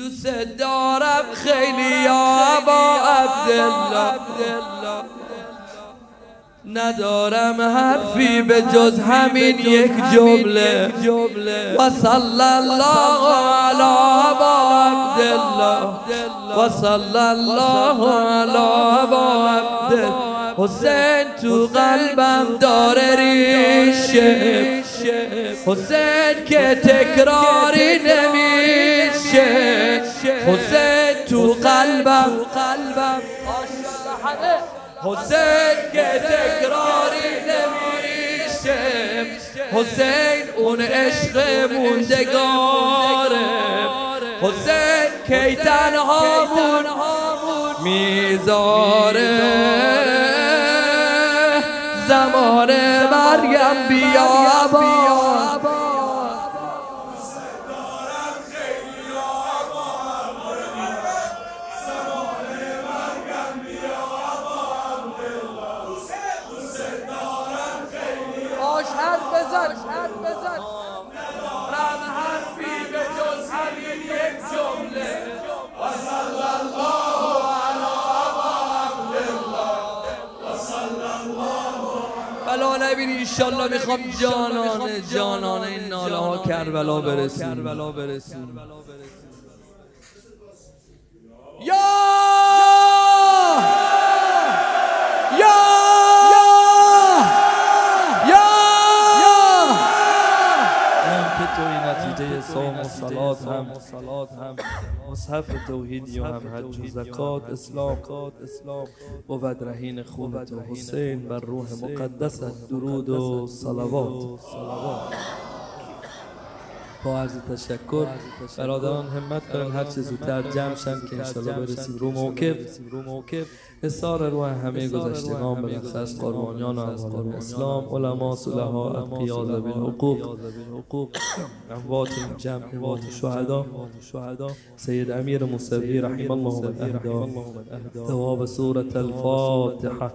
دوست دارم خیلی یا با عبدالله. ندارم حرفی به جز همین یک جمله. و صلی الله علی با عبدالله. و صلی الله علی با عبدالله. حسین تو قلبم داره ریشه. حسین که تکراری نمیشه حسین تو قلبم. قلبم. حسین که تکراری نمیشه. حسین اون عشق موندگاره. حسین کی تنها می‌ذاره. زمان مریم بیا بزن حرف بزن. رم حرفی به جز همین یک جمله. و صلی الله علی و صلی الله بلا نبینی انشالله می‌خوام جانانه جانانه این ناله ها کربلا برسیم. نتیجه صوم و صلات هم. مصحف توحیدی و هم حج و زکات اسلام. بود رهین خوب تو حسین بر روح مقدست درود و صلوات. با عرض تشکر. برادران همت کنن هر چه زودتر جمع شن که انشالله برسیم رو موکب اصار روح همه گذشتگان به از قربانیان و اموال اسلام علما صلحا اتقیا ذوی الحقوق. اموات جمع اموات شهدا. سید امیر موسوی رحم الله من اهدا ثواب سورة الفاتحه